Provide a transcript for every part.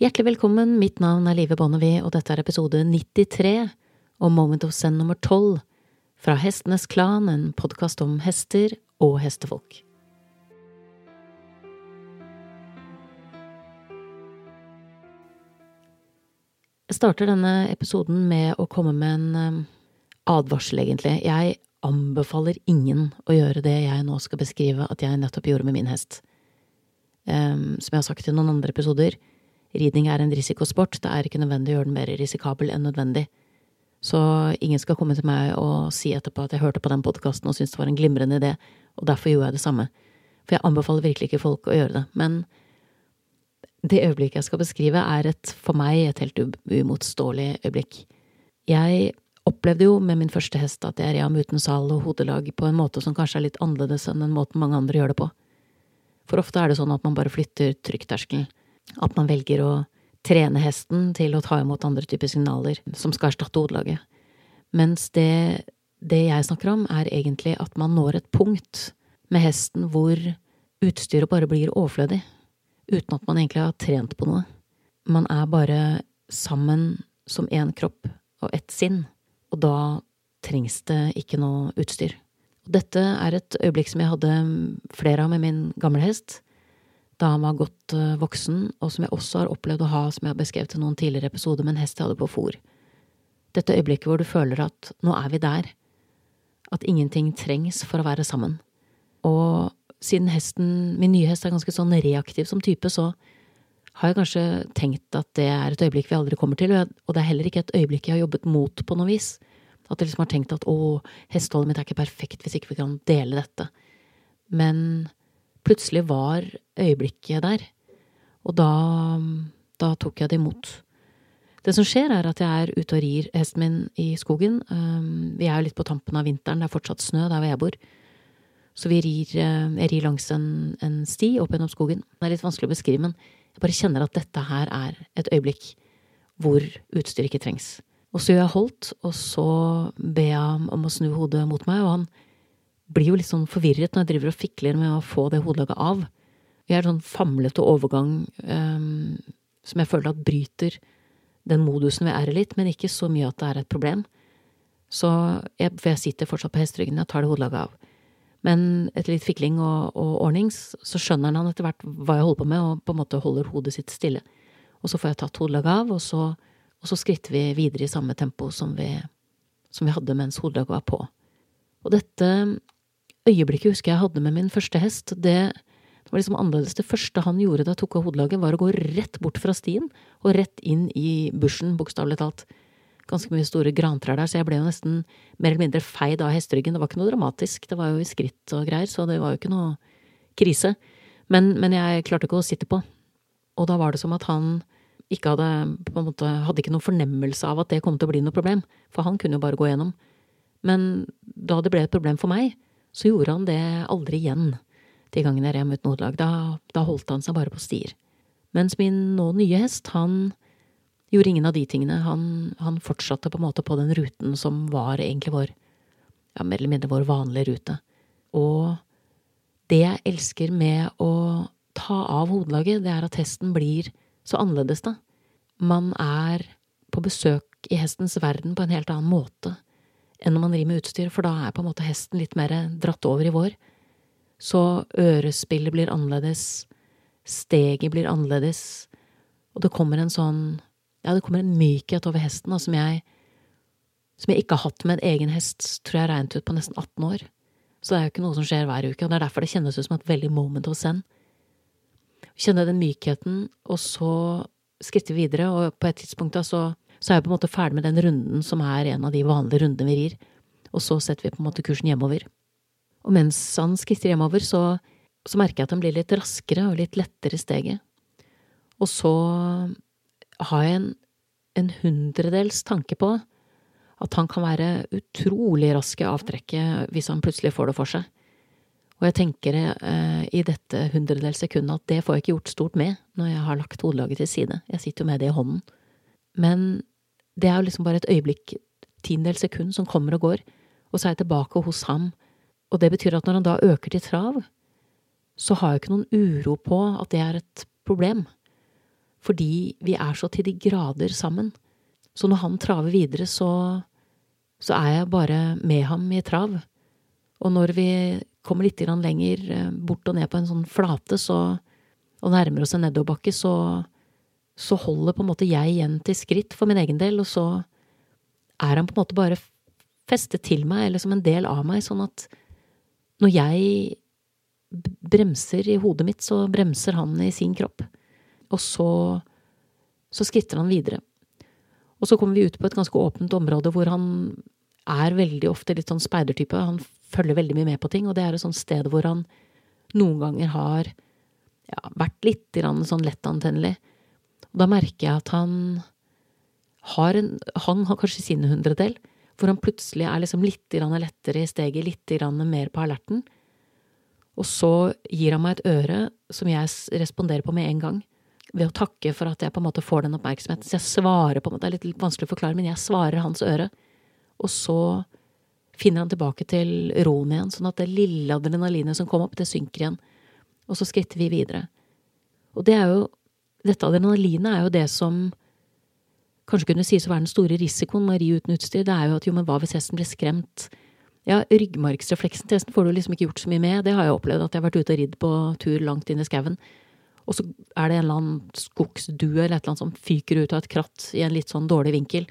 Hjertelig velkommen, mitt navn er Live Bonnevie, og dette er episode 93 og Moment of Zen nummer 12 fra Hestenes Klan, en podkast om hester og hestefolk. Jeg starter denne episoden med å komme med en um, advarsel, egentlig. Jeg anbefaler ingen å gjøre det jeg nå skal beskrive at jeg nettopp gjorde med min hest. Um, som jeg har sagt i noen andre episoder, ridning er en risikosport, det er ikke nødvendig å gjøre den mer risikabel enn nødvendig. Så ingen skal komme til meg og si etterpå at jeg hørte på den podkasten og syntes det var en glimrende idé, og derfor gjorde jeg det samme. For jeg anbefaler virkelig ikke folk å gjøre det. Men det øyeblikket jeg skal beskrive, er et, for meg et helt uimotståelig øyeblikk. Jeg opplevde jo med min første hest at jeg red uten sal og hodelag på en måte som kanskje er litt annerledes enn den måten mange andre gjør det på. For ofte er det sånn at man bare flytter trykkterskelen. At man velger å trene hesten til å ta imot andre typer signaler som skal erstatte hodelaget. Mens det, det jeg snakker om, er egentlig at man når et punkt med hesten hvor utstyret bare blir overflødig uten at man egentlig har trent på noe. Man er bare sammen som én kropp og ett sinn, og da trengs det ikke noe utstyr. Dette er et øyeblikk som jeg hadde flere av med min gamle hest, da han var godt uh, voksen, og som jeg også har opplevd å ha, som jeg har beskrevet i noen tidligere episoder, med en hest jeg hadde på fòr. Dette øyeblikket hvor du føler at nå er vi der, at ingenting trengs for å være sammen. Og siden hesten, min nye hest er ganske sånn reaktiv som type, så har jeg kanskje tenkt at det er et øyeblikk vi aldri kommer til, og det er heller ikke et øyeblikk jeg har jobbet mot på noe vis. At jeg liksom har tenkt at å, hesteholdet mitt er ikke perfekt hvis ikke vi kan dele dette. Men plutselig var øyeblikket der, og da, da tok jeg det imot. Det som skjer, er at jeg er ute og rir hesten min i skogen. Vi er jo litt på tampen av vinteren, det er fortsatt snø der hvor jeg bor. Så vi rir, eh, jeg rir langs en, en sti opp gjennom skogen. Det er litt vanskelig å beskrive, men jeg bare kjenner at dette her er et øyeblikk hvor utstyr ikke trengs. Og så gjør jeg holdt, og så ber jeg ham om å snu hodet mot meg, og han blir jo litt sånn forvirret når jeg driver og fikler med å få det hodelaget av. Vi er en sånn famlete overgang um, som jeg føler at bryter den modusen vi er i litt, men ikke så mye at det er et problem. Så jeg, for jeg sitter fortsatt på hesteryggen, jeg tar det hodelaget av. Men etter litt fikling og, og ordnings, så skjønner han etter hvert hva jeg holder på med, og på en måte holder hodet sitt stille. Og så får jeg tatt hodelaget av, og så, og så, skritter vi videre i samme tempo som vi, som vi hadde mens hodelaget var på. Og dette øyeblikket husker jeg hadde med min første hest, det, det var liksom annerledes. Det første han gjorde da jeg tok av hodelaget, var å gå rett bort fra stien og rett inn i bushen, bokstavelig talt ganske mye store grantrær der, så jeg ble jo nesten mer eller mindre feid av hesteryggen. Det var ikke noe dramatisk, det var jo i skritt og greier, så det var jo ikke noe krise. Men, men jeg klarte ikke å sitte på. Og da var det som at han ikke hadde på en måte, hadde ikke noen fornemmelse av at det kom til å bli noe problem, for han kunne jo bare gå gjennom. Men da det ble et problem for meg, så gjorde han det aldri igjen de gangene jeg red uten hodelag. Da, da holdt han seg bare på stier. Mens min nå nye hest, han gjorde ingen av de tingene. Han, han, fortsatte på en måte på den ruten som var egentlig vår, ja, mer eller mindre vår vanlige rute. Og det jeg elsker med å ta av hodelaget, det er at hesten blir så annerledes, da. Man er på besøk i hestens verden på en helt annen måte enn når man rir med utstyr, for da er på en måte hesten litt mer dratt over i vår. Så ørespillet blir annerledes, steget blir annerledes, og det kommer en sånn ja, det kommer en mykhet over hesten da, som, jeg, som jeg ikke har hatt med en egen hest, tror jeg regnet ut på nesten 18 år. Så det er jo ikke noe som skjer hver uke, og det er derfor det kjennes ut som et veldig moment of zen. Kjenne den mykheten, og så skritte videre, og på et tidspunkt da så, så er jeg på en måte ferdig med den runden som er en av de vanlige rundene vi rir, og så setter vi på en måte kursen hjemover. Og mens han skisser hjemover, så, så merker jeg at han blir litt raskere og litt lettere i steget. Og så har jeg en, en hundredels tanke på at han kan være utrolig rask i avtrekket hvis han plutselig får det for seg. Og jeg tenker eh, i dette hundredels sekundet at det får jeg ikke gjort stort med når jeg har lagt hodelaget til side. Jeg sitter jo med det i hånden. Men det er jo liksom bare et øyeblikk, tiendedel sekund, som kommer og går, og så er jeg tilbake hos ham. Og det betyr at når han da øker til trav, så har jeg ikke noen uro på at det er et problem. fordi vi er så til de grader sammen. Så når han traver videre, så, så er jeg bare med ham i trav. Og når vi kommer litt lenger eh, bort og ned på en sånn flate, så, og nærmer oss en nedoverbakke, så, så holder på en måte jeg igjen til skritt for min egen del, og så er han på en måte bare festet til meg, eller som en del av meg, sånn at når jeg bremser i hodet mitt, så bremser han i sin kropp. Og så, så skritter han videre. Og så kommer vi ut på et ganske åpent område hvor han er veldig ofte litt sånn speidertype. Han følger veldig mye med på ting, og det er et sånt sted hvor han noen ganger har ja, vært litt sånn lettantennelig. Og da merker jeg at han har en Han har kanskje sin hundredel, hvor han plutselig er liksom litt lettere i steget, litt mer på alerten. Og så gir han meg et øre som jeg responderer på med en gang, ved å takke for at jeg på en måte får den oppmerksomheten. Så jeg svarer på en måte, det er litt vanskelig å forklare, men jeg svarer hans øre. Og så finner han tilbake til roen igjen, sånn at det lille adrenalinet som kom opp, det synker igjen. Og så skritter vi videre. Og det er jo Dette adrenalinet er jo det som kanskje kunne sies å være den store risikoen med å ri uten utstyr. Det er jo at jo, men hva hvis hesten blir skremt? Ja, ryggmargsrefleksen til hesten får du liksom ikke gjort så mye med. Det har jeg opplevd, at jeg har vært ute og ridd på tur langt inn i skauen. Og så er det en eller annen skogsdue eller et eller annet som fyker ut av et kratt i en litt sånn dårlig vinkel.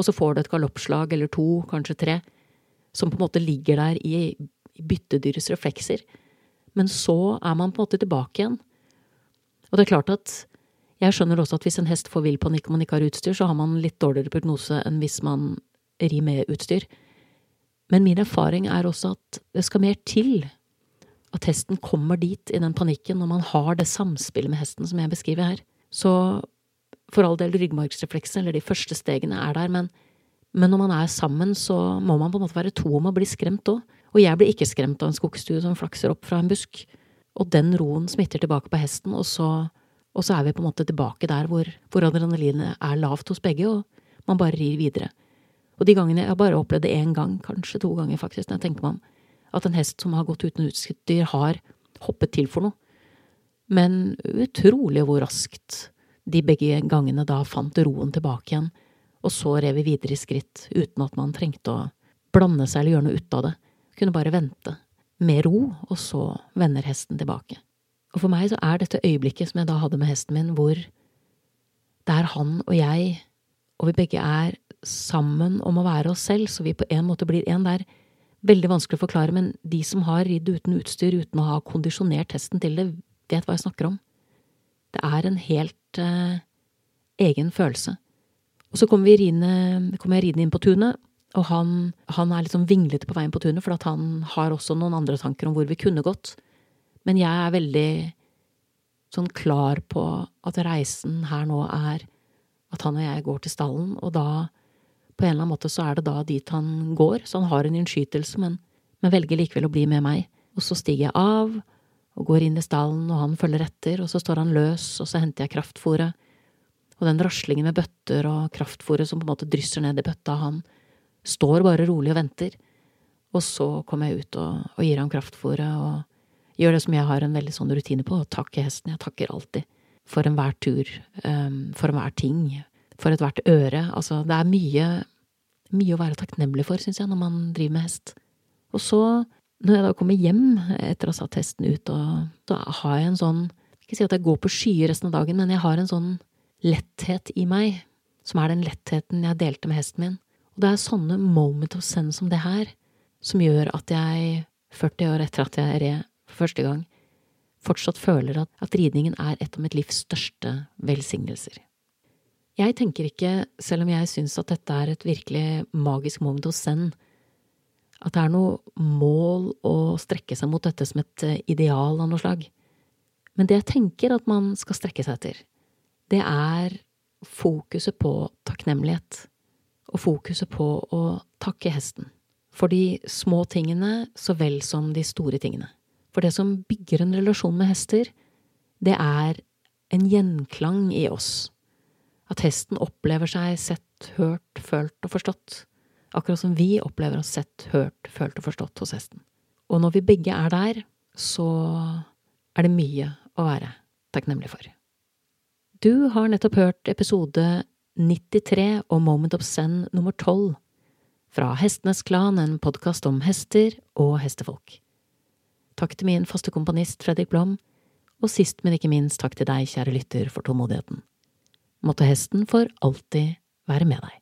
Og så får du et galoppslag eller to, kanskje tre, som på en måte ligger der i, byttedyrets reflekser. Men så er man på en måte tilbake igjen. Og det er klart at jeg skjønner også at hvis en hest får vill panikk og man ikke har utstyr, så har man litt dårligere prognose enn hvis man rir med utstyr. Men min erfaring er også at det skal mer til at hesten kommer dit i den panikken når man har det samspillet med hesten som jeg beskriver her. Så for all del, ryggmargsrefleksen eller de første stegene er der, men, men, når man er sammen, så må man på en måte være to om å bli skremt òg. Og jeg blir ikke skremt av en skogstue som flakser opp fra en busk. Og den roen smitter tilbake på hesten, og så, og så er vi på en måte tilbake der hvor, hvor adrenalinet er lavt hos begge, og man bare rir videre. Og de gangene jeg bare opplevd det én gang, kanskje to ganger faktisk, når jeg tenker meg om, at en hest som har gått uten utstyr, har hoppet til for noe. Men utrolig hvor raskt de begge gangene da fant roen tilbake igjen, og så rev vi videre i skritt uten at man trengte å blande seg eller gjøre noe ut av det. Kunne bare vente, med ro, og så vender hesten tilbake. Og for meg så er dette øyeblikket som jeg da hadde med hesten min, hvor det er han og jeg, og vi begge er sammen om å være oss selv, så vi på en måte blir én. Det er veldig vanskelig å forklare, men de som har ridd uten utstyr uten å ha kondisjonert hesten til det, vet hva jeg snakker om. Det er en helt eh, egen følelse. Og så kommer, ridende, jeg ridende inn på tunet, og han, han er litt sånn vinglete på veien på tunet, for han har også noen andre tanker om hvor vi kunne gått. Men jeg er veldig sånn klar på at reisen her nå er at han og jeg går til stallen, og da på en eller annen måte så er det da dit han går, så han har en innskytelse, men, men velger likevel å bli med meg. Og så stiger jeg av og går inn i stallen, og han følger etter, og så står han løs, og så henter jeg kraftfôret. Og den raslingen med bøtter og kraftfôret som på en måte drysser ned i bøtta, han står bare rolig og venter. Og så kommer jeg ut og, og gir ham kraftfôret og gjør det som jeg har en veldig sånn rutine på, å takke hesten. Jeg takker alltid. For enhver tur, um, for enhver ting, for ethvert øre. Altså, det er mye, mye å være takknemlig for, syns jeg, når man driver med hest. Og så, når jeg da kommer hjem etter å ha satt hesten ut, og da har jeg en sånn Ikke si at jeg går på skyer resten av dagen, men jeg har en sånn letthet i meg, som er den lettheten jeg delte med hesten min. Og det er sånne moment of sense som det her, som gjør at jeg, 40 år etter at jeg for første gang, fortsatt føler at, at ridningen er et av mitt livs største velsignelser. Jeg tenker ikke, selv om jeg syns at dette er et virkelig magisk moment hos Zen, at det er noe mål å strekke seg mot dette som et eh, ideal av noe slag. Men det jeg tenker at man skal strekke seg etter, det er fokuset på takknemlighet, og fokuset på å takke hesten. For de små tingene så vel som de store tingene. For det som bygger en relasjon med hester, det er en gjenklang i oss at hesten opplever seg sett, hørt, følt og forstått, akkurat som vi opplever oss sett, hørt, følt og forstått hos hesten. Og når vi begge er der, så er det mye å være takknemlig for. Du har nettopp hørt episode 93 og Moment of Zen nummer 12 fra Hestenes Klan, en podkast om hester og hestefolk. Takk til min faste komponist Fredrik Blom, og sist, men ikke minst takk til deg, kjære lytter, for tålmodigheten. Måtte hesten for alltid være med deg.